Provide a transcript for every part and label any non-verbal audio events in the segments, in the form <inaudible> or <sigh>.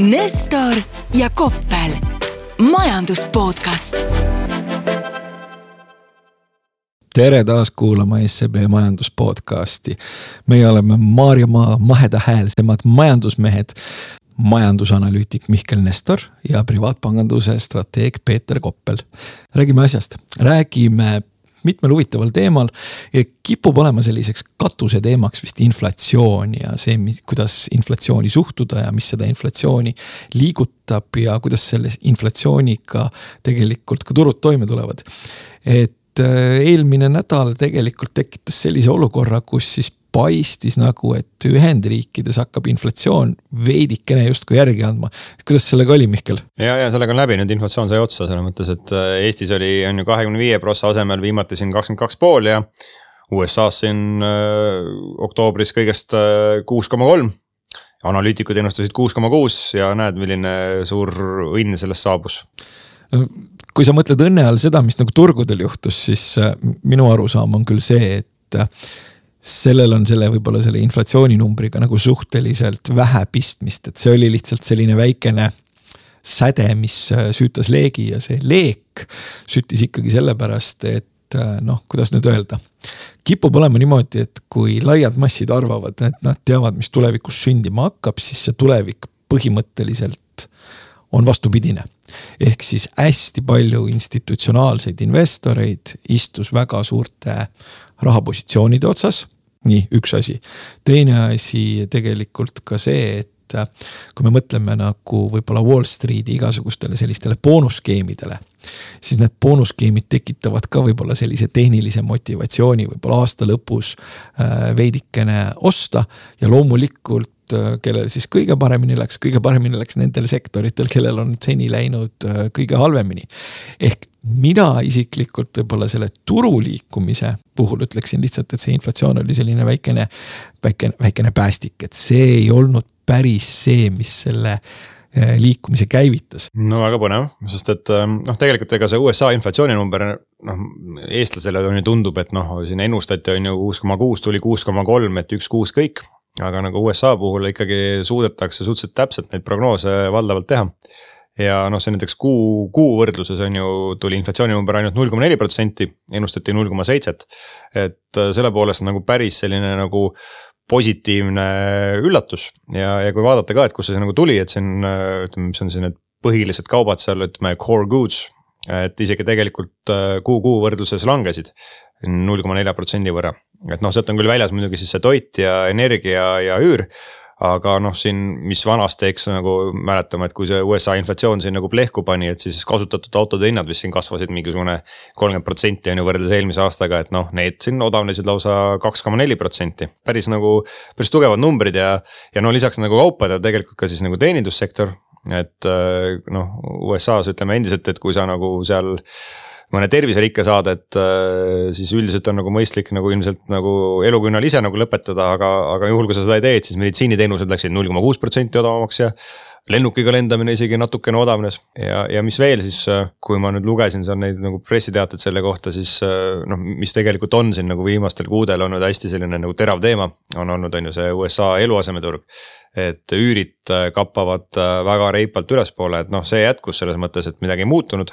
Nestor ja Koppel, majandus podcast. tere taas kuulama SEB majandus podcasti. meie oleme Maarjamaa mahedahäälsemad majandusmehed. majandusanalüütik Mihkel Nestor ja privaatpanganduse strateeg Peeter Koppel. räägime asjast, räägime mitmel huvitaval teemal. kipub olema selliseks katuseteemaks vist inflatsioon ja see, kuidas inflatsiooni suhtuda ja mis seda inflatsiooni liigutab ja kuidas selle inflatsiooniga tegelikult ka turud toime tulevad. et äh, eelmine nädal tegelikult tekitas sellise olukorra, kus siis paistis nagu, et Ühendriikides hakkab inflatsioon veidikene justkui järgi andma. kuidas sellega oli, Mihkel? ja, ja sellega on läbi, nüüd inflatsioon sai otsa selles mõttes, et äh, Eestis oli, on ju kahekümne viie prossa asemel viimati siin kakskümmend kaks pool ja. USA-s siin äh, oktoobris kõigest äh, kuus koma kolm. analüütikud ennustasid kuus koma kuus ja näed, milline suur õnn sellest saabus kui sa mõtled õnne all seda, mis nagu turgudel juhtus, siis minu arusaam on küll see, et sellel on selle võib-olla selle inflatsiooninumbriga nagu suhteliselt vähe pistmist, et see oli lihtsalt selline väikene säde, mis äh, süütas leegi ja see leek süttis ikkagi sellepärast, et äh, noh, kuidas nüüd öelda. kipub olema niimoodi, et kui laiad massid arvavad, et nad teavad, mis tulevikus sündima hakkab, siis see tulevik põhimõtteliselt on vastupidine. ehk siis hästi palju institutsionaalseid investoreid istus väga suurte rahapositsioonide otsas. nii, üks asi. teine asi tegelikult ka see, et kui me mõtleme nagu võib-olla Wall Streeti igasugustele sellistele boonusskeemidele. siis need boonusskeemid tekitavad ka võib-olla sellise tehnilise motivatsiooni võib-olla aasta lõpus äh, veidikene osta ja loomulikult äh, kellel siis kõige paremini läks, kõige paremini läks nendel sektoritel, kellel on seni läinud äh, kõige halvemini. ehk mina isiklikult võib-olla selle turu liikumise puhul ütleksin lihtsalt, et see inflatsioon oli selline väikene, väikene, väikene päästik, et see ei olnud päris see, mis selle eh, liikumise käivitas. no väga põnev, sest et eh, noh, tegelikult ega see USA inflatsiooninumber noh, eestlasele on ju tundub, et noh, siin ennustati on ju kuus koma kuus, tuli kuus koma kolm, et üks kuus kõik. aga nagu USA puhul ikkagi suudetakse suhteliselt täpselt neid prognoose valdavalt teha ja noh, see näiteks kuu, kuu võrdluses on ju, tuli inflatsiooninumber ainult null koma neli protsenti, ennustati null koma seitset. et äh, selle poolest nagu päris selline nagu positiivne üllatus ja, ja kui vaadata ka, et kust see nagu tuli, et siin äh, ütleme, mis on siin need põhilised kaubad seal, ütleme core goods. et isegi tegelikult äh, kuu-kuu võrdluses langesid null koma nelja protsendi võrra. et noh, sealt on küll väljas muidugi siis see toit ja energia ja üür aga noh, siin, mis vanasti, eks nagu mäletame, et kui see USA inflatsioon siin nagu plehku pani, et siis kasutatud autode hinnad vist siin kasvasid mingisugune kolmkümmend protsenti on ju võrreldes eelmise aastaga, et noh, need siin odavnesid lausa kaks koma neli protsenti. päris nagu, päris tugevad numbrid ja, ja no lisaks nagu kaupadel tegelikult ka siis nagu teenindussektor. et noh, USA-s ütleme endiselt, et kui sa nagu seal mõne terviserikke saada, et äh, siis üldiselt on nagu mõistlik nagu ilmselt nagu elukünnal ise nagu lõpetada, aga, aga juhul, kui sa seda ei tee, et siis meditsiiniteenused läksid null koma kuus protsenti odavamaks ja lennukiga lendamine isegi natukene odavnes ja, ja mis veel siis, äh, kui ma nüüd lugesin seal neid nagu pressiteateid selle kohta, siis äh, noh, mis tegelikult on siin nagu viimastel kuudel olnud hästi selline nagu terav teema, on olnud, on ju see USA eluasemeturg. et üürid kappavad väga reipalt ülespoole, et noh, see jätkus selles mõttes, et midagi ei muutunud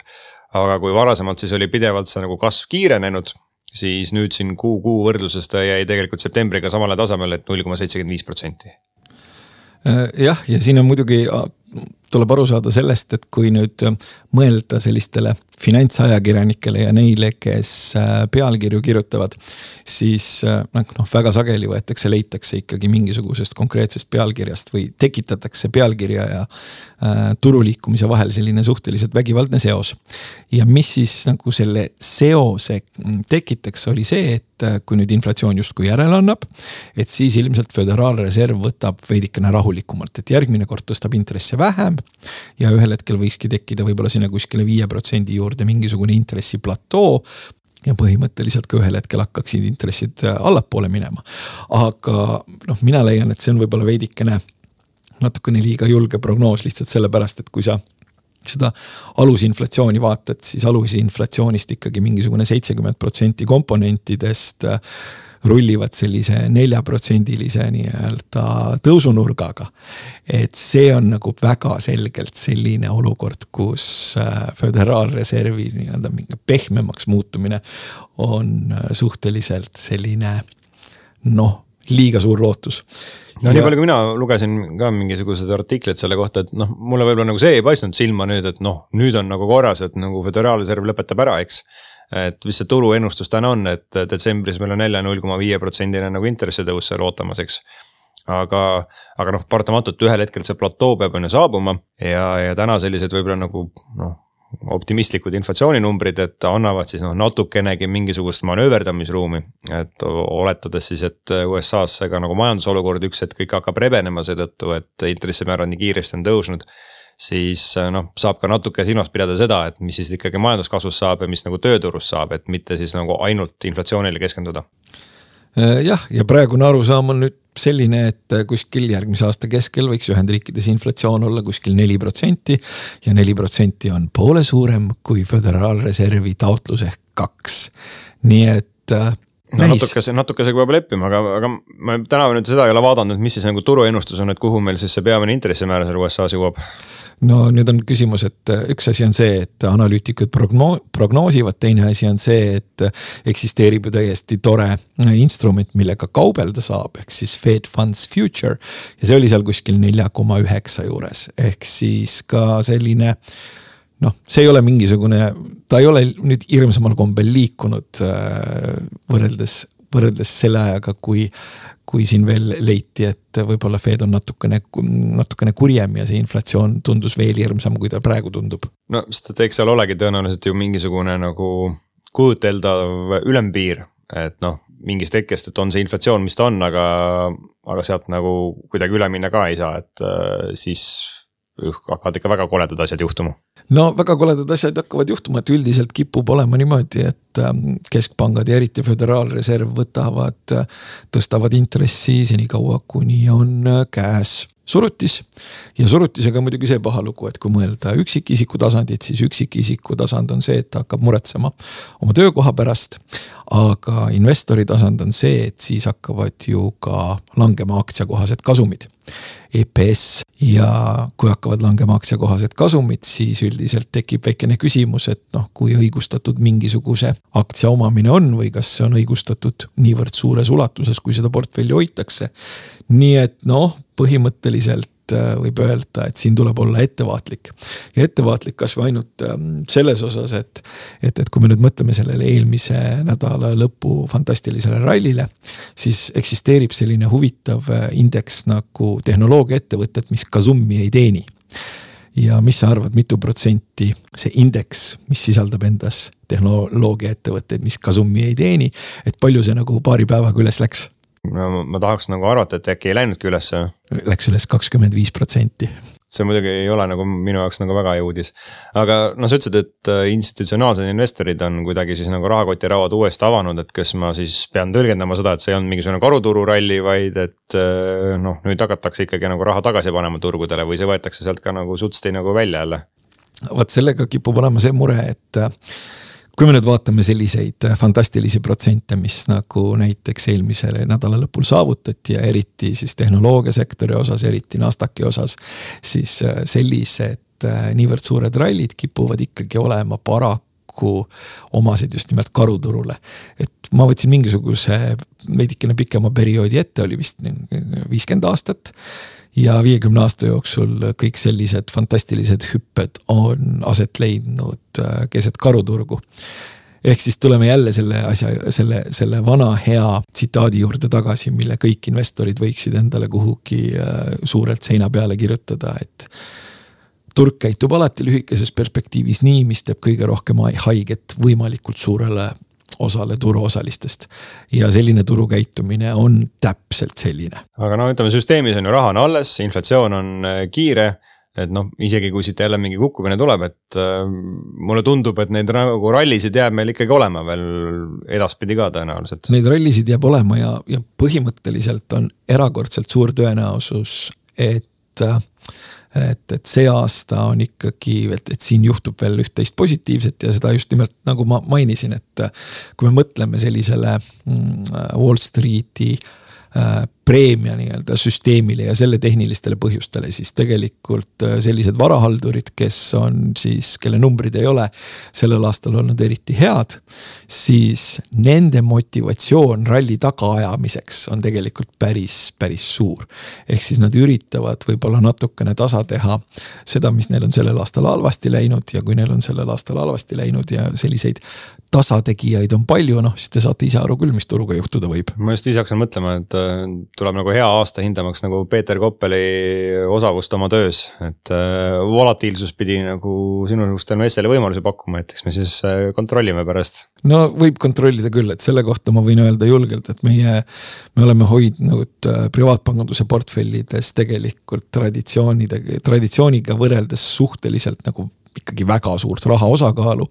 aga kui varasemalt siis oli pidevalt see nagu kasv kiirenenud, siis nüüd siin kuu, kuu võrdluses ta jäi tegelikult septembriga samale tasemele, et null koma seitsekümmend viis protsenti. Äh, jah, ja siin on muidugi tuleb aru saada sellest, et kui nüüd mõelda sellistele finantsajakirjanikele ja neile, kes äh, pealkirju kirjutavad. siis äh, noh, väga sageli võetakse, leitakse ikkagi mingisugusest konkreetsest pealkirjast või tekitatakse pealkirja ja äh, turu liikumise vahel selline suhteliselt vägivaldne seos. ja mis siis nagu selle seose tekitaks, oli see, et äh, kui nüüd inflatsioon justkui järele annab. et siis ilmselt föderaalreserv võtab veidikene rahulikumalt, et järgmine kord tõstab intresse vähem. Ja ühel hetkel võikski tekkida võib-olla sinna kuskile viie protsendi juurde mingisugune intressiplatoo ja põhimõtteliselt ka ühel hetkel hakkaksid intressid äh, allapoole minema. aga noh, mina leian, et see on võib-olla veidikene natukene liiga julge prognoos lihtsalt sellepärast, et kui sa seda alusinflatsiooni vaatad, siis alusinflatsioonist ikkagi mingisugune seitsekümmend protsenti komponentidest äh, rullivad sellise neljaprotsendilise nii-öelda tõusunurgaga. et see on nagu väga selgelt selline olukord, kus äh, föderaalreservi nii-öelda mingi pehmemaks muutumine on äh, suhteliselt selline noh, liiga suur lootus no nii palju, kui mina lugesin ka mingisuguseid artikleid selle kohta, et noh, mulle võib-olla nagu see ei paistnud silma nüüd, et noh, nüüd on nagu korras, et nagu föderaalreserv lõpetab ära, eks et mis see turuennustus täna on, et detsembris meil on jälle null koma viie protsendine nagu intressitõus seal ootamas, eks. aga, aga noh, paratamatult ühel hetkel see platoo peab on ju saabuma ja, ja täna sellised võib-olla nagu noh optimistlikud inflatsiooninumbrid, et annavad siis noh, natukenegi mingisugust manööverdamisruumi. et oletades siis, et USA-s ka nagu majandusolukord üks hetk kõik hakkab rebenema seetõttu, et intressimäärad nii kiiresti on tõusnud siis äh, noh, saab ka natuke silmas pidada seda, et mis siis ikkagi majanduskasvust saab ja mis nagu tööturust saab, et mitte siis nagu ainult inflatsioonile keskenduda. Äh, jah, ja praegune arusaam on nüüd selline, et kuskil järgmise aasta keskel võiks Ühendriikides inflatsioon olla kuskil neli protsenti. ja neli protsenti on poole suurem kui Föderaalreservi taotlus ehk kaks, nii et äh, no natukese, natukesega peab leppima, aga, aga ma täna nüüd seda ei ole vaadanud, mis siis nagu turuennustus on, et kuhu meil siis see peamine intressimäär seal USA-s jõuab no nüüd on küsimus, et äh, üks asi on see, et analüütikud progno-, prognoosivad, teine asi on see, et äh, eksisteerib ju täiesti tore äh, instrument, millega kaubelda saab, ehk siis Fed Funds Future. ja see oli seal kuskil nelja koma üheksa juures, ehk siis ka selline noh, see ei ole mingisugune, ta ei ole nüüd hirmsamal kombel liikunud võrreldes, võrreldes selle ajaga, kui kui siin veel leiti, et võib-olla Fed on natukene, natukene kurjem ja see inflatsioon tundus veel hirmsam, kui ta praegu tundub. no sest et eks seal olegi tõenäoliselt ju mingisugune nagu kujuteldav ülempiir, et noh, mingist hetkest, et on see inflatsioon, mis ta on, aga, aga sealt nagu kuidagi üle minna ka ei saa, et äh, siis hakkavad ikka väga koledad asjad juhtuma no väga koledad asjad hakkavad juhtuma, et üldiselt kipub olema niimoodi, et ähm, keskpangad ja eriti Föderaalreserv võtavad, äh, tõstavad intressi senikaua, kuni on äh, käes surutis. ja surutisega on muidugi see paha lugu, et kui mõelda üksikisiku tasandit, siis üksikisiku tasand on see, et ta hakkab muretsema oma töökoha pärast. aga investori tasand on see, et siis hakkavad ju ka langema aktsiakohased kasumid. EPS ja kui hakkavad langema aktsiakohased kasumid, siis üldiselt tekib väikene küsimus, et noh, kui õigustatud mingisuguse aktsia omamine on või kas see on õigustatud niivõrd suures ulatuses, kui seda portfelli hoitakse. nii et noh, põhimõtteliselt äh, võib öelda, et siin tuleb olla ettevaatlik. ja ettevaatlik kasvõi ainult ähm, selles osas, et, et, et kui me nüüd mõtleme sellele eelmise nädala lõpu fantastilisele rallile. siis eksisteerib selline huvitav äh, indeks nagu tehnoloogiaettevõtted, mis kasumi ei teeni ja mis sa arvad, mitu protsenti see indeks, mis sisaldab endas tehnoloogiaettevõtteid, mis kasumi ei teeni, et palju see nagu paari päevaga üles läks? No ma tahaks nagu arvata, et äkki ei läinudki ülesse. Läks üles kakskümmend viis protsenti see muidugi ei ole nagu minu jaoks nagu väga hea uudis. aga noh, sa ütlesid, et äh, institutsionaalsed investorid on kuidagi siis nagu rahakotirauad uuesti avanud, et kas ma siis pean tõlgendama seda, et see ei olnud mingisugune karutururalli, vaid et äh, noh, nüüd hakatakse ikkagi nagu raha tagasi panema turgudele või see võetakse sealt ka nagu sutsti nagu välja jälle? vot sellega kipub olema see mure, et äh, kui me nüüd vaatame selliseid äh, fantastilisi protsente, mis nagu näiteks eelmisel nädala lõpul saavutati ja eriti siis tehnoloogiasektori osas, eriti NASDAQi osas. siis äh, sellised äh, niivõrd suured rallid kipuvad ikkagi olema paraku omased just nimelt karuturule. et ma võtsin mingisuguse veidikene pikema perioodi ette, oli vist viiskümmend aastat ja viiekümne aasta jooksul kõik sellised fantastilised hüpped on aset leidnud äh, keset karuturgu. ehk siis tuleme jälle selle asja, selle, selle vana hea tsitaadi juurde tagasi, mille kõik investorid võiksid endale kuhugi äh, suurelt seina peale kirjutada, et turg käitub alati lühikeses perspektiivis nii, mis teeb kõige rohkem haiget võimalikult suurele osale turuosalistest. ja selline turukäitumine on täpselt selline. aga no ütleme, süsteemis on ju raha on alles, inflatsioon on äh, kiire et noh, isegi kui siit jälle mingi kukkumine tuleb, et äh, mulle tundub, et neid nagu rallisid jääb meil ikkagi olema veel edaspidi ka tõenäoliselt. Neid rallisid jääb olema ja, ja põhimõtteliselt on erakordselt suur tõenäosus, et äh, et, et see aasta on ikkagi, et, et siin juhtub veel üht-teist positiivset ja seda just nimelt nagu ma mainisin, et kui me mõtleme sellisele mm, Wall Streeti äh, preemia nii-öelda süsteemile ja selle tehnilistele põhjustele, siis tegelikult äh, sellised varahaldurid, kes on siis, kelle numbrid ei ole sellel aastal olnud eriti head, siis nende motivatsioon ralli tagaajamiseks on tegelikult päris, päris suur. ehk siis nad üritavad võib-olla natukene tasa teha seda, mis neil on sellel aastal halvasti läinud ja kui neil on sellel aastal halvasti läinud ja selliseid tasategijaid on palju, noh siis te saate ise aru küll, mis turuga juhtuda võib. ma just ise hakkasin mõtlema, et äh, tuleb nagu hea aasta hindamaks nagu Peeter Koppeli osavust oma töös. et äh, volatiilsus pidi nagu sinusugustele meestele võimalusi pakkuma, et eks me siis äh, kontrollime pärast. no võib kontrollida küll, et selle kohta ma võin öelda julgelt, et meie, me oleme hoidnud äh, privaatpanganduse portfellides tegelikult traditsioonidega, traditsiooniga võrreldes suhteliselt nagu ikkagi väga suurt raha osakaalu.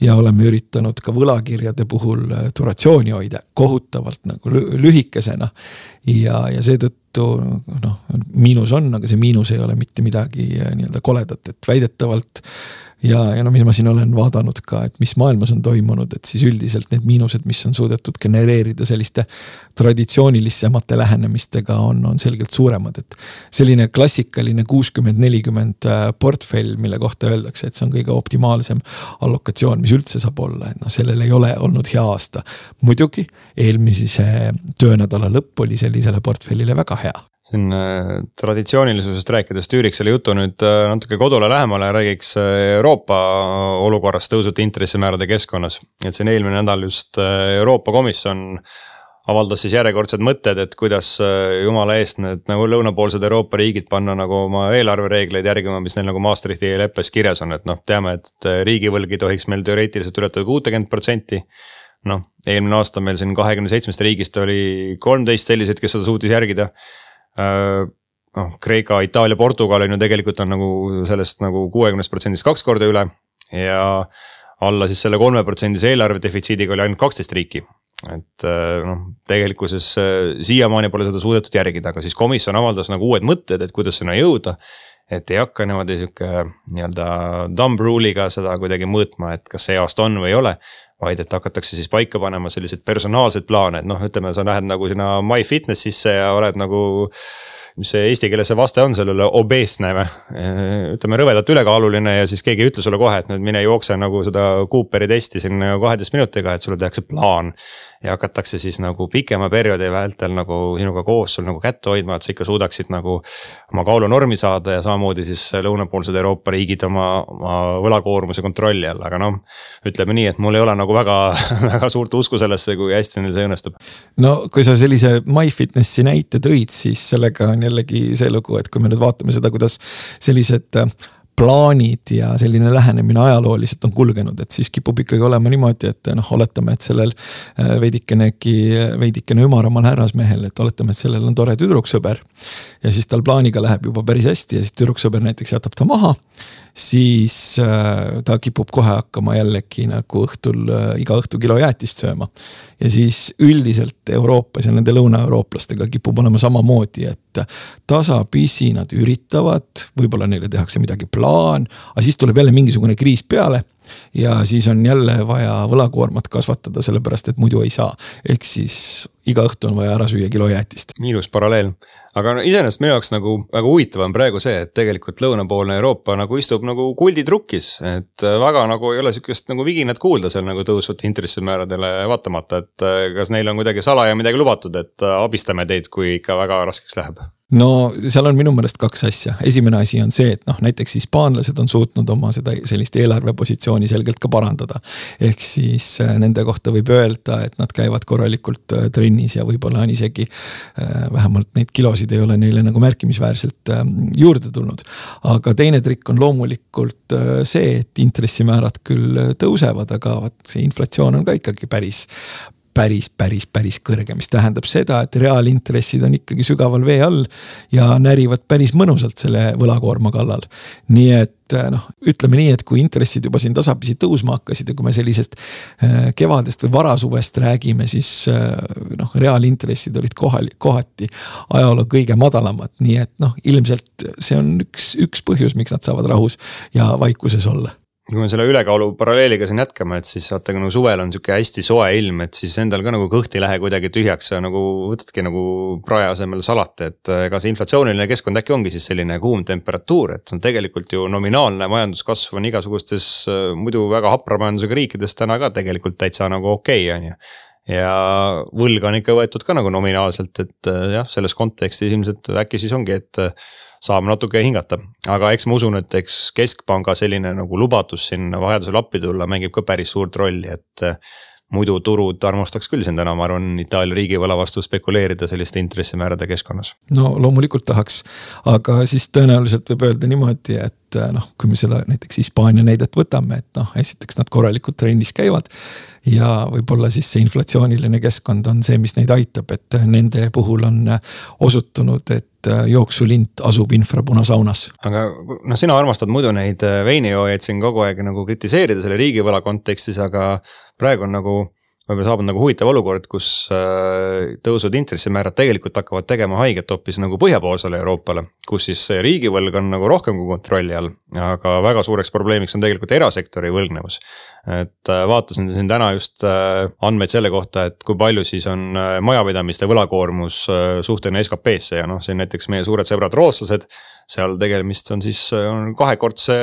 ja oleme üritanud ka võlakirjade puhul äh, duratsiooni hoida kohutavalt nagu lühikesena. ja, ja seetõttu noh, miinus on, aga see miinus ei ole mitte midagi äh, nii-öelda koledat, et väidetavalt ja, ja no mis ma siin olen vaadanud ka, et mis maailmas on toimunud, et siis üldiselt need miinused, mis on suudetud genereerida selliste traditsioonilisemate lähenemistega on, on selgelt suuremad, et. selline klassikaline kuuskümmend, nelikümmend äh, portfell, mille kohta öeldakse, et see on kõige optimaalsem allokatsioon, mis üldse saab olla, et noh, sellel ei ole olnud hea aasta. muidugi eelmise töönädala lõpp oli sellisele portfellile väga hea siin äh, traditsioonilisusest rääkides tüüriks selle jutu nüüd äh, natuke kodule lähemale ja räägiks äh, Euroopa olukorrast tõusvate intressimäärade keskkonnas. et siin eelmine nädal just Euroopa Komisjon avaldas siis järjekordsed mõtted, et kuidas jumala eest need nagu lõunapoolsed Euroopa riigid panna nagu oma eelarvereegleid järgima, mis neil nagu Maastrichti leppes kirjas on, et noh, teame, et riigivõlg ei tohiks meil teoreetiliselt ületada kuutekümmet protsenti noh, eelmine aasta meil siin kahekümne seitsmest riigist oli kolmteist selliseid, kes seda suutis järgida noh, Kreeka, Itaalia, Portugal on ju tegelikult on nagu sellest nagu kuuekümnest protsendist kaks korda üle ja alla siis selle kolme protsendise eelarve defitsiidiga oli ainult kaksteist riiki. et äh, noh, tegelikkuses äh, siiamaani pole seda suudetud järgida, aga siis komisjon avaldas nagu uued mõtted, et kuidas sinna jõuda. et ei hakka niimoodi sihuke nii-öelda dumb rule'iga seda kuidagi mõõtma, et kas see aasta on või ei ole vaid et hakatakse siis paika panema selliseid personaalseid plaane, et noh, ütleme, sa lähed nagu sinna MyFitnessisse ja oled nagu mis see eesti keeles see vaste on sellele obesne või? ütleme rõvedalt ülekaaluline ja siis keegi ei ütle sulle kohe, et nüüd mine jookse nagu seda Cooperi testi siin kaheteist minutiga, et sulle tehakse plaan ja hakatakse siis nagu pikema perioodi vältel nagu sinuga koos sul nagu kätt hoidma, et sa ikka suudaksid nagu oma kaalunormi saada ja samamoodi siis lõunapoolsed Euroopa riigid oma, oma võlakoormuse kontrolli all, aga noh. ütleme nii, et mul ei ole nagu väga, <laughs> väga suurt usku sellesse, kui hästi neil see õnnestub. no kui sa sellise MyFitnessi näite tõid, siis sellega on jällegi see lugu, et kui me nüüd vaatame seda, kuidas sellised plaanid ja selline lähenemine ajalooliselt on kulgenud, et siis kipub ikkagi olema niimoodi, et noh, oletame, et sellel äh, veidikenegi, veidikene ümaramal härrasmehel, et oletame, et sellel on tore tüdruksõber. ja siis tal plaaniga läheb juba päris hästi ja siis tüdruksõber näiteks jätab ta maha. Siis äh, ta kipub kohe hakkama jällegi nagu õhtul äh, iga õhtu kilo jäätist sööma. ja siis üldiselt Euroopas ja nende lõunaeurooplastega kipub olema samamoodi, et tasapisi nad üritavad, võib-olla neile tehakse midagi plaan, aga siis tuleb jälle mingisugune kriis peale ja siis on jälle vaja võlakoormat kasvatada, sellepärast et muidu ei saa. ehk siis iga õhtu on vaja ära süüa kilo jäätist. miinus paralleel, aga no iseenesest minu jaoks nagu väga huvitav on praegu see, et tegelikult lõunapoolne Euroopa nagu istub nagu kulditrukis, et väga nagu ei ole sihukest nagu viginat kuulda seal nagu tõusvate intressimääradele vaatamata, et kas neil on kuidagi salaja midagi lubatud, et abistame teid, kui ikka väga raskeks läheb no seal on minu meelest kaks asja, esimene asi on see, et noh, näiteks hispaanlased on suutnud oma seda sellist eelarvepositsiooni selgelt ka parandada. ehk siis äh, nende kohta võib öelda, et nad käivad korralikult äh, trennis ja võib-olla on isegi äh, vähemalt neid kilosid ei ole neile nagu märkimisväärselt ähm, juurde tulnud. aga teine trikk on loomulikult see, et intressimäärad küll tõusevad, aga vot see inflatsioon on ka ikkagi päris päris, päris, päris kõrge, mis tähendab seda, et reaalintressid on ikkagi sügaval vee all ja närivad päris mõnusalt selle võlakoorma kallal. nii et noh, ütleme nii, et kui intressid juba siin tasapisi tõusma hakkasid ja kui me sellisest äh, kevadest või varasuvest räägime, siis äh, noh, reaalintressid olid kohal, kohati ajaloo kõige madalamad, nii et noh, ilmselt see on üks, üks põhjus, miks nad saavad rahus ja vaikuses olla kui me selle ülekaalu paralleeliga siin jätkame, et siis vaata, kui nagu suvel on sihuke hästi soe ilm, et siis endal ka nagu kõht ei lähe kuidagi tühjaks ja nagu võtadki nagu prae asemel salati, et ega see inflatsiooniline keskkond äkki ongi siis selline kuum temperatuur, et on tegelikult ju nominaalne majanduskasv on igasugustes muidu väga hapra majandusega riikides täna ka tegelikult täitsa nagu okei okay,, on ju. Ja võlga on ikka võetud ka nagu nominaalselt, et jah, selles kontekstis ilmselt äkki siis ongi, et saame natuke hingata. aga eks ma usun, et eks keskpanga selline nagu lubadus siin vajadusel appi tulla mängib ka päris suurt rolli, et eh, muidu turud armastaks küll siin täna, ma arvan, Itaalia riigivõla vastu spekuleerida selliste intressimäärade keskkonnas. no loomulikult tahaks, aga siis tõenäoliselt võib öelda niimoodi, et eh, noh, kui me seda näiteks Hispaania näidet võtame, et noh, esiteks nad korralikult trennis käivad ja võib-olla siis see inflatsiooniline keskkond on see, mis neid aitab, et nende puhul on osutunud, et jooksulint asub infrapunasaunas. aga noh, sina armastad muidu neid veinijoojaid siin kogu aeg nagu kritiseerida selle riigivõla kontekstis, aga praegu on nagu võib-olla saabunud nagu huvitav olukord, kus äh, tõusvad intressimäärad tegelikult hakkavad tegema haiget hoopis nagu põhjapoolsele Euroopale. kus siis riigivõlg on nagu rohkem kui kontrolli all, aga väga suureks probleemiks on tegelikult erasektori võlgnevus. Et äh, vaatasin siin täna just äh, andmeid selle kohta, et kui palju siis on majapidamiste võlakoormus suhtena SKP-sse ja noh, siin näiteks meie suured sõbrad rootslased seal tegemist on siis on kahekordse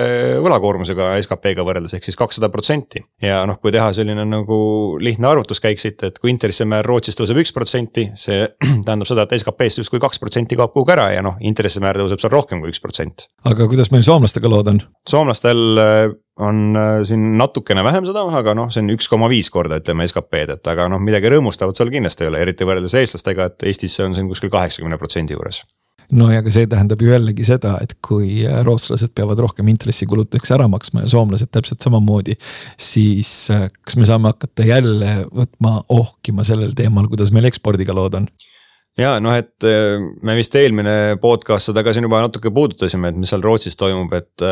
võlakoormusega SKP-ga võrreldes, ehk siis kakssada protsenti. ja noh, kui teha selline nagu lihtne arvutuskäik siit, et kui intressimäär Rootsis tõuseb üks protsenti, see <clears throat> tähendab seda, et SKP-st justkui kaks protsenti kaob kuhugi ära ja noh, intressimäär tõuseb seal rohkem kui üks protsent. aga kuidas meil soomlastega lood on? soomlastel äh, on äh, siin natukene vähem seda, aga noh, see on üks koma viis korda, ütleme SKP-d, et aga noh, midagi rõõmustavat seal kindlasti ei ole, eriti võrreldes eestlastega, et Eestis see on siin kuskil kaheksakümne protsendi juures no ja ka see tähendab ju jällegi seda, et kui äh, rootslased peavad rohkem intressikuludeks ära maksma ja soomlased täpselt samamoodi. siis äh, kas me saame hakata jälle võtma ohkima sellel teemal, kuidas meil ekspordiga lood on? ja noh, et me vist eelmine podcast seda ka siin juba natuke puudutasime, et mis seal Rootsis toimub, et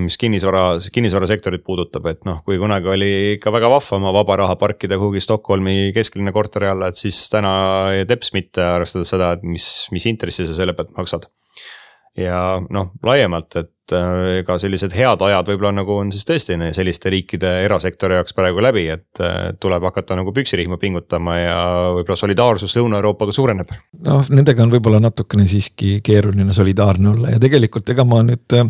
mis kinnisvara, kinnisvarasektorit puudutab, et noh, kui kunagi oli ikka väga vahva oma vaba raha parkida kuhugi Stockholmi kesklinna korteri alla, et siis täna teps mitte, arvestades seda, et mis, mis intressi sa selle pealt maksad. ja noh, laiemalt, et ega sellised head ajad võib-olla nagu on siis tõesti selliste riikide erasektori jaoks praegu läbi, et äh, tuleb hakata nagu püksirihma pingutama ja võib-olla solidaarsus Lõuna-Euroopaga suureneb. noh, nendega on võib-olla natukene siiski keeruline solidaarne olla ja tegelikult ega ma nüüd äh,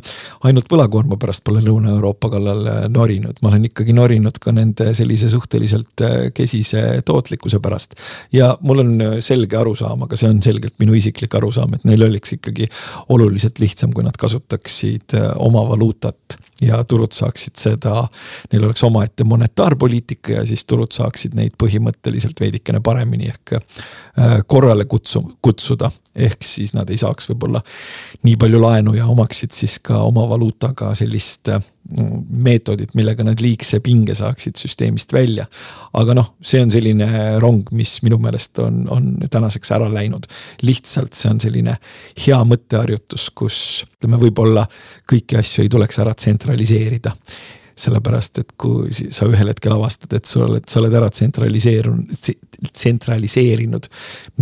ainult võlakoorma pärast pole Lõuna-Euroopa kallal norinud, ma olen ikkagi norinud ka nende sellise suhteliselt kesise tootlikkuse pärast. ja mul on selge arusaam, aga see on selgelt minu isiklik arusaam, et neil oleks ikkagi oluliselt lihtsam, kui nad kasutaksid saaksid äh, oma valuutat ja turud saaksid seda, neil oleks omaette monetaarpoliitika ja siis turud saaksid neid põhimõtteliselt veidikene paremini ehk äh, korrale kutsu, kutsuda. ehk siis nad ei saaks võib-olla nii palju laenu ja omaksid siis ka oma valuutaga sellist äh, meetodit, millega nad liigse pinge saaksid süsteemist välja. aga noh, see on selline rong, mis minu meelest on, on tänaseks ära läinud. lihtsalt see on selline hea mõtteharjutus, kus ütleme, võib-olla kõiki asju ei tuleks ära tsentraliseerida sellepärast et kui sa ühel hetkel avastad, et sa oled, sa oled ära tsentraliseerunud, tsentraliseerinud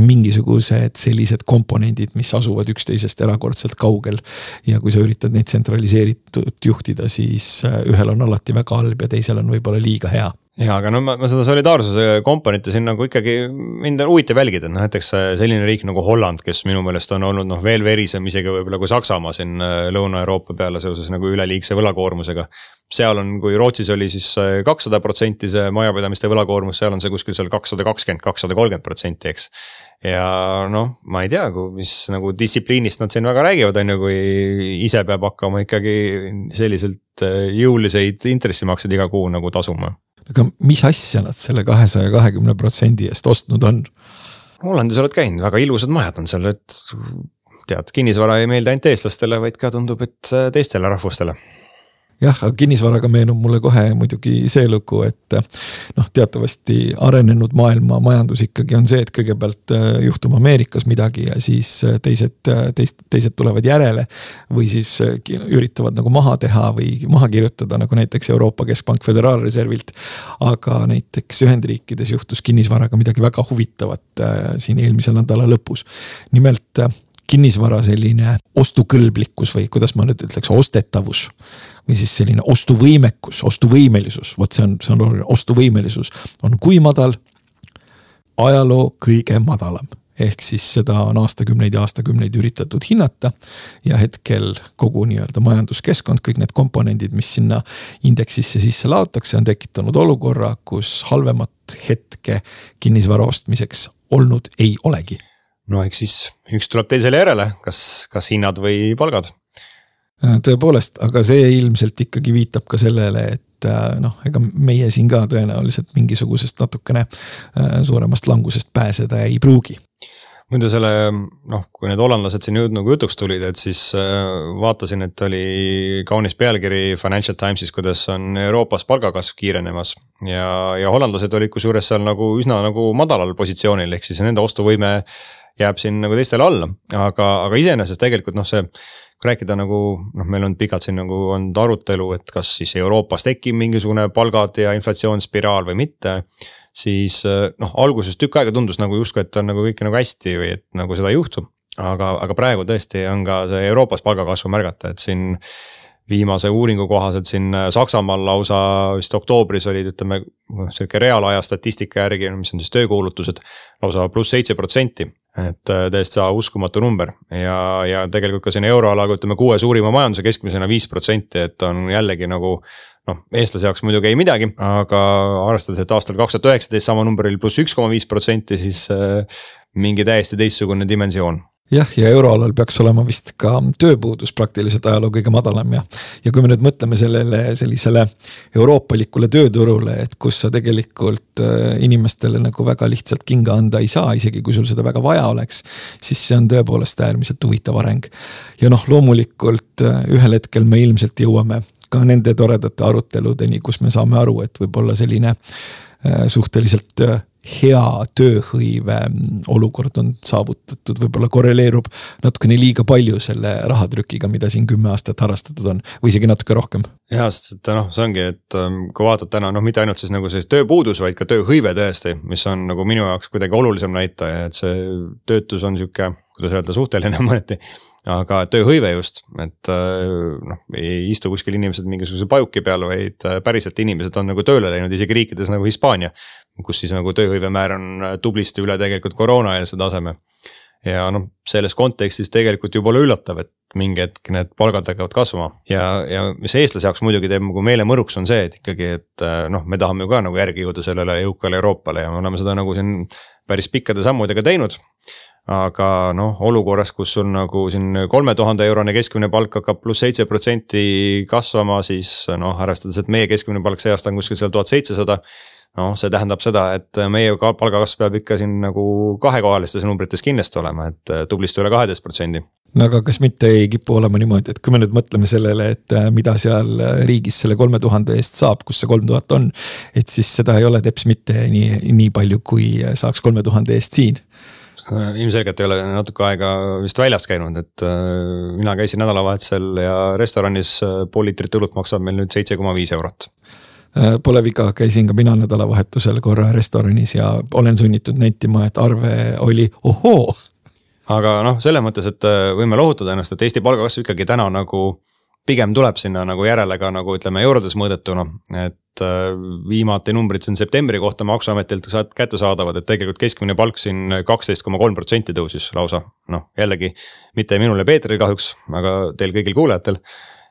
mingisugused sellised komponendid, mis asuvad üksteisest erakordselt kaugel. ja kui sa üritad neid tsentraliseeritult juhtida, siis äh, ühel on alati väga halb ja teisel on võib-olla liiga hea ja aga no ma, ma seda solidaarsuse komponenti siin nagu ikkagi mind on huvitav jälgida, et noh näiteks äh, selline riik nagu Holland, kes minu meelest on olnud noh, veel verisem isegi võib-olla kui Saksamaa siin äh, Lõuna-Euroopa peale seoses nagu üleliigse võlakoormusega. seal on, kui Rootsis oli siis kakssada protsenti see majapidamiste võlakoormus, seal on see kuskil seal kakssada kakskümmend, kakssada kolmkümmend protsenti, eks. ja noh, ma ei tea, mis nagu distsipliinist nad siin väga räägivad, on ju, kui ise peab hakkama ikkagi selliselt jõuliseid intressimakseid iga kuu nagu tasuma aga mis asja nad selle kahesaja kahekümne protsendi eest ostnud on? Hollandis oled käinud, väga ilusad majad on seal, et tead, kinnisvara ei meeldi ainult eestlastele, vaid ka tundub, et teistele rahvustele jah, aga kinnisvaraga meenub mulle kohe muidugi see lugu, et noh, teatavasti arenenud maailma majandus ikkagi on see, et kõigepealt äh, juhtub Ameerikas midagi ja siis äh, teised, teist, teised tulevad järele. või siis üritavad nagu maha teha või maha kirjutada, nagu näiteks Euroopa Keskpank Föderaalreservilt. aga näiteks Ühendriikides juhtus kinnisvaraga midagi väga huvitavat siin eelmise nädala lõpus. nimelt kinnisvara selline ostukõlblikkus või kuidas ma nüüd ütleks, ostetavus või siis selline ostuvõimekus, ostuvõimelisus, vot see on, see on oluline, ostuvõimelisus on kui madal? ajaloo kõige madalam ehk siis seda on aastakümneid ja aastakümneid üritatud hinnata. ja hetkel kogu nii-öelda majanduskeskkond, kõik need komponendid, mis sinna indeksisse sisse laotakse, on tekitanud olukorra, kus halvemat hetke kinnisvara ostmiseks olnud ei olegi. No eks siis üks tuleb teisele järele, kas, kas hinnad või palgad Äh, tõepoolest, aga see ilmselt ikkagi viitab ka sellele, et äh, noh, ega meie siin ka tõenäoliselt mingisugusest natukene äh, suuremast langusest pääseda ei pruugi muidu selle noh, kui need hollandlased siin jõud, nagu jutuks tulid, et siis vaatasin, et oli kaunis pealkiri Financial Timesis, kuidas on Euroopas palgakasv kiirenemas. ja, ja hollandlased olid kusjuures seal nagu üsna nagu madalal positsioonil, ehk siis nende ostuvõime jääb siin nagu teistele alla, aga, aga iseenesest tegelikult noh, see kui rääkida nagu noh, meil on pikalt siin nagu olnud arutelu, et kas siis Euroopas tekib mingisugune palgad ja inflatsioonspiraal või mitte. siis noh, alguses tükk aega tundus nagu justkui, et on nagu kõik nagu hästi või et nagu seda ei juhtu. aga, aga praegu tõesti on ka see Euroopas palgakasvu märgata, et siin viimase uuringu kohaselt siin Saksamaal lausa vist oktoobris olid, ütleme, sihuke reaalaja statistika järgi, mis on siis töökuulutused, lausa pluss seitse protsenti et äh, täiesti uskumatu number ja, ja tegelikult ka siin euroalaga ütleme kuue suurima majanduse keskmisena viis protsenti, et on jällegi nagu. noh, eestlase jaoks muidugi ei midagi, aga arvestades, et aastal kaks tuhat üheksateist sama number oli pluss üks koma viis protsenti, siis äh, mingi täiesti teistsugune dimensioon jah, ja euroalal peaks olema vist ka tööpuudus praktiliselt ajaloo kõige madalam ja. ja kui me nüüd mõtleme sellele sellisele euroopalikule tööturule, et kus sa tegelikult äh, inimestele nagu väga lihtsalt kinga anda ei saa, isegi kui sul seda väga vaja oleks. siis see on tõepoolest äärmiselt huvitav areng. ja noh, loomulikult äh, ühel hetkel me ilmselt jõuame ka nende toredate aruteludeni, kus me saame aru, et võib-olla selline äh, suhteliselt hea tööhõive olukord on saavutatud, võib-olla korreleerub natukene liiga palju selle rahatrükiga, mida siin kümme aastat harrastatud on või isegi natuke rohkem. ja, sest et noh, see ongi, et ähm, kui vaatad täna noh, mitte ainult siis nagu see tööpuudus, vaid ka tööhõive tõesti, mis on nagu minu jaoks kuidagi olulisem näitaja, et see töötus on sihuke, kuidas öelda, suhteline <laughs> mõneti aga tööhõive just, et äh, noh, ei istu kuskil inimesed mingisuguse pajuki peal, vaid äh, päriselt inimesed on nagu tööle läinud isegi riikides nagu Hispaania. Kus siis nagu tööhõive määr on äh, tublisti üle tegelikult koroonaeelse taseme. ja noh, selles kontekstis tegelikult ju pole üllatav, et mingi hetk need palgad hakkavad kasvama ja, ja mis eestlase jaoks muidugi teeb nagu meele mõruks, on see, et ikkagi, et noh, me tahame ju ka nagu järgi jõuda sellele jõukale Euroopale ja me oleme seda nagu siin päris pikkade sammudega teinud aga noh, olukorras, kus sul nagu siin kolme tuhande eurone keskmine palk hakkab pluss seitse protsenti kasvama, siis noh, arvestades, et meie keskmine palk see aasta on kuskil seal tuhat seitsesada. Noh, see tähendab seda, et meie palgakasv peab ikka siin nagu kahekohalistes numbrites kindlasti olema, et tublisti üle kaheteist protsendi no aga kas mitte ei kipu olema niimoodi, et kui me nüüd mõtleme sellele, et äh, mida seal riigis selle kolme tuhande eest saab, kus see kolm tuhat on. et siis seda ei ole teps mitte nii, nii palju, kui saaks kolme tuhande eest siin Äh, ilmselgelt ei ole natuke aega vist väljas käinud, et äh, mina käisin nädalavahetusel ja restoranis äh, pool liitrit õlut maksab meil nüüd seitse koma viis eurot. Pole viga, käisin ka mina nädalavahetusel korra restoranis ja olen sunnitud nentima, et arve oli ohoo. aga noh, selles mõttes, et võime lohutada ennast, et Eesti palgakasv ikkagi täna nagu pigem tuleb sinna nagu järele ka nagu ütleme eurodes mõõdetuna, et Äh, viimati numbrid siin septembri kohta maksuametilt saad kättesaadavad, et tegelikult keskmine palk siin kaksteist koma kolm protsenti tõusis lausa. noh, jällegi mitte minul ja Peetril kahjuks, aga teil kõigil kuulajatel.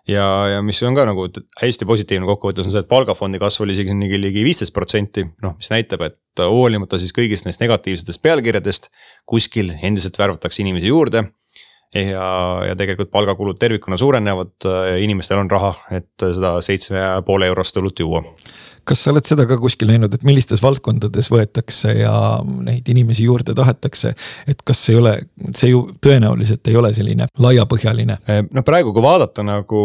Ja, ja mis on ka nagu hästi positiivne kokkuvõttes on see, et palgafondi kasv oli isegi ligi, viisteist protsenti, noh, mis näitab, et hoolimata siis kõigist neist negatiivsetest pealkirjadest kuskil endiselt värvatakse inimesi juurde. Ja, ja tegelikult palgakulud tervikuna suurenevad, inimestel on raha, et seda seitsme ja poole eurost õlut juua kas sa oled seda ka kuskil näinud, et millistes valdkondades võetakse ja neid inimesi juurde tahetakse? et kas ei ole, see ju tõenäoliselt ei ole selline laiapõhjaline. no praegu, kui vaadata nagu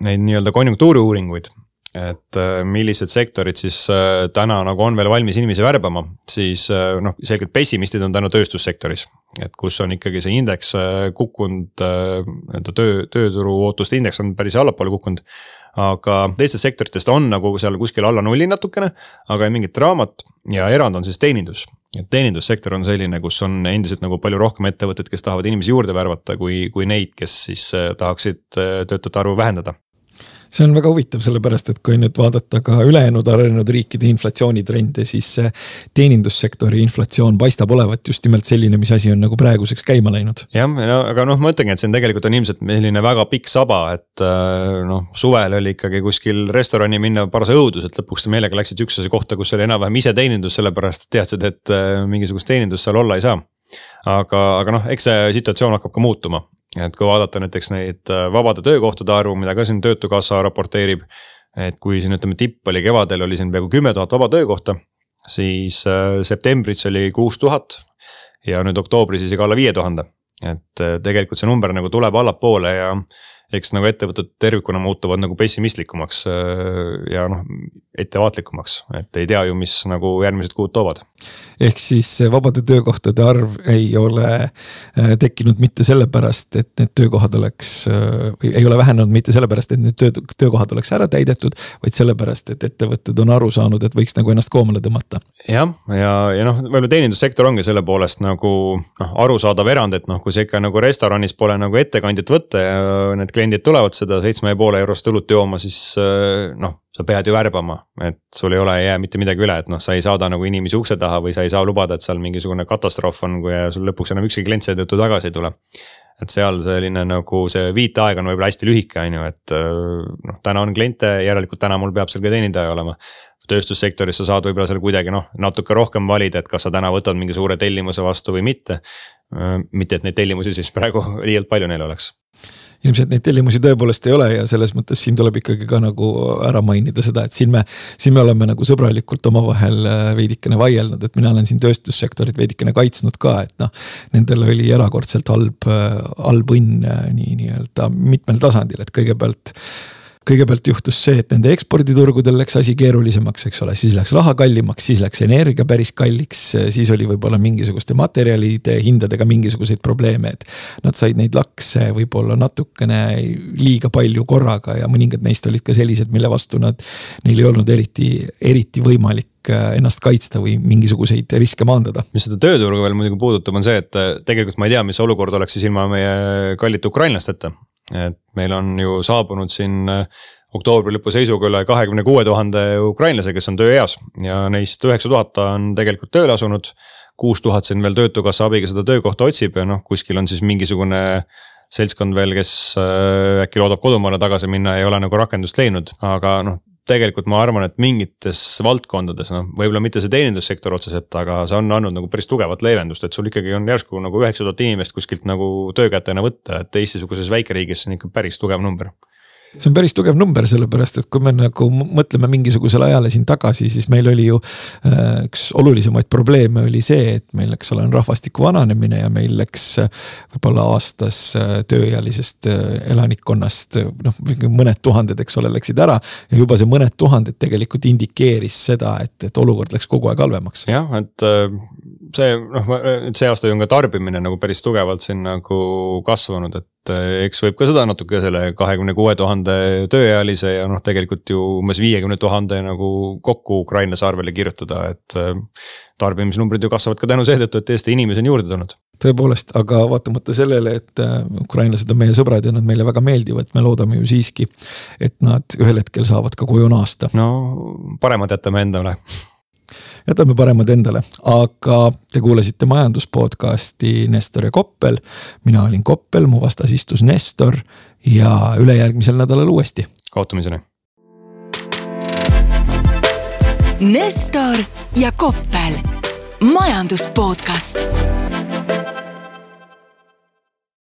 neid nii-öelda konjunktuuriuuringuid et äh, millised sektorid siis äh, täna nagu on veel valmis inimesi värbama, siis äh, noh, selgelt pessimistid on täna tööstussektoris. et kus on ikkagi see indeks kukkunud, nii-öelda töö, tööturu ootuste indeks on päris allapoole kukkunud. Aga teistest sektoritest on nagu seal kuskil alla nulli natukene, aga mingit draamat ja erand on siis teenindus. Et teenindussektor on selline, kus on endiselt nagu palju rohkem ettevõtteid, kes tahavad inimesi juurde värvata, kui, kui neid, kes siis tahaksid töötajate arvu vähendada see on väga huvitav, sellepärast et kui nüüd vaadata ka ülejäänud arenenud riikide inflatsioonitrende, siis teenindussektori inflatsioon paistab olevat just nimelt selline, mis asi on nagu praeguseks käima läinud. jah, no aga noh, ma ütlengi, et see on tegelikult on ilmselt selline väga pikk saba, et äh, noh, suvel oli ikkagi kuskil restorani minna paras õudus, et lõpuks meelega läksid üksteise kohta, kus oli enam-vähem iseteenindus, sellepärast et teadsid, et äh, mingisugust teenindust seal olla ei saa aga, aga noh, eks see situatsioon hakkab ka muutuma, et kui vaadata näiteks neid äh, vabade töökohtade arvu, mida ka siin Töötukassa raporteerib. et kui siin ütleme, tipp oli kevadel oli siin peaaegu kümme tuhat vaba töökohta, siis äh, septembris oli kuus tuhat ja nüüd oktoobris isegi alla viie tuhande. et äh, tegelikult see number nagu tuleb allapoole ja eks nagu ettevõtted tervikuna muutuvad nagu pessimistlikumaks ja noh, ettevaatlikumaks, et ei tea ju, mis nagu järgmised kuud toovad. ehk siis vabade töökohtade arv ei ole äh, tekkinud mitte sellepärast, et need töökohad oleks äh, ei ole vähenenud mitte sellepärast, et need töö, töökohad oleks ära täidetud, vaid sellepärast, et ettevõtted on aru saanud, et võiks nagu ennast koomale tõmmata. jah, ja, ja, ja noh, võib-olla teenindussektor ongi selle poolest nagu noh, arusaadav erand, et noh, kui sa ikka nagu restoranis pole nagu ettekandjat võtta ja need kliendid tulevad seda seitsme ja poole eurost õlut jooma, siis äh, noh sa pead ju värbama, et sul ei ole, ei jää mitte midagi üle, et noh, sa ei saada nagu inimesi ukse taha või sa ei saa lubada, et seal mingisugune katastroof on, kui sul lõpuks enam ükski klient seetõttu tagasi ei tule. et seal selline nagu see viiteaeg on võib-olla hästi lühike, on ju, et noh, täna on kliente, järelikult täna mul peab seal ka teenindaja olema tööstussektoris sa saad võib-olla seal kuidagi noh, natuke rohkem valida, et kas sa täna võtad mingi suure tellimuse vastu või mitte. mitte, et neid tellimusi siis praegu <laughs> liialt palju neil oleks ilmselt neid tellimusi tõepoolest ei ole ja selles mõttes siin tuleb ikkagi ka nagu ära mainida seda, et siin me, siin me oleme nagu sõbralikult omavahel äh, veidikene vaielnud, et mina olen siin tööstussektorit veidikene kaitsnud ka, et noh. Nendel oli erakordselt halb, äh, halb õnn äh, nii nii-öelda mitmel tasandil, et kõigepealt kõigepealt juhtus see, et nende eksporditurgudel läks asi keerulisemaks, eks ole, siis läks raha kallimaks, siis läks energia päris kalliks, siis oli võib-olla mingisuguste materjalide hindadega mingisuguseid probleeme, et. Nad said neid lakse võib-olla natukene liiga palju korraga ja mõningad neist olid ka sellised, mille vastu nad, neil ei olnud eriti, eriti võimalik äh, ennast kaitsta või mingisuguseid riske maandada. mis seda tööturgu veel muidugi puudutab, on see, et äh, tegelikult ma ei tea, mis olukord oleks siis ilma meie kallite ukrainlasteta et meil on ju saabunud siin äh, oktoobri lõpu seisuga üle kahekümne kuue tuhande ukrainlase, kes on tööeas ja neist üheksa tuhat on tegelikult tööle asunud. kuus tuhat siin veel töötukassa abiga seda töökohta otsib ja noh, kuskil on siis mingisugune seltskond veel, kes äh, äkki loodab kodumaale tagasi minna, ei ole nagu rakendust leidnud, aga noh, tegelikult ma arvan, et mingites valdkondades, noh, võib-olla mitte see teenindussektor otseselt, aga see on andnud nagu päris tugevat leevendust, et sul ikkagi on järsku nagu üheksa tuhat inimest kuskilt nagu töökätena võtta, et Eesti-suguses väikeriigis see on ikka päris tugev number see on päris tugev number, sellepärast et kui me nagu mõtleme mingisugusele ajale siin tagasi, siis meil oli ju äh, üks olulisemaid probleeme oli see, et meil, eks ole, on rahvastiku vananemine ja meil läks äh, võib-olla aastas äh, tööealisest elanikkonnast noh, mõned tuhanded, eks ole, läksid ära. ja juba see mõned tuhanded tegelikult indikeeris seda, et, et olukord läks kogu aeg halvemaks. jah, et see noh, see aasta ju on ka tarbimine nagu päris tugevalt siin nagu kasvanud, et Eh, eks võib ka seda natuke selle kahekümne kuue tuhande tööealise ja noh, tegelikult ju umbes viiekümne tuhande nagu kokku Ukraina saarvele kirjutada, et. Eh, tarbimisnumbrid ju kasvavad ka tänu seetõttu, et Eesti inimesi on juurde tulnud tõepoolest, aga vaatamata sellele, et eh, ukrainlased on meie sõbrad ja nad meile väga meeldivad, me loodame ju siiski, et nad ühel hetkel saavad ka koju naasta. no paremad jätame endale jätame paremad endale, aga te kuulasite majandus podcast'i Nestor ja Koppel. mina olin Koppel, mu vastas istus Nestor ja ülejärgmisel nädalal uuesti. kohtumiseni. Nestor ja Koppel, majandus podcast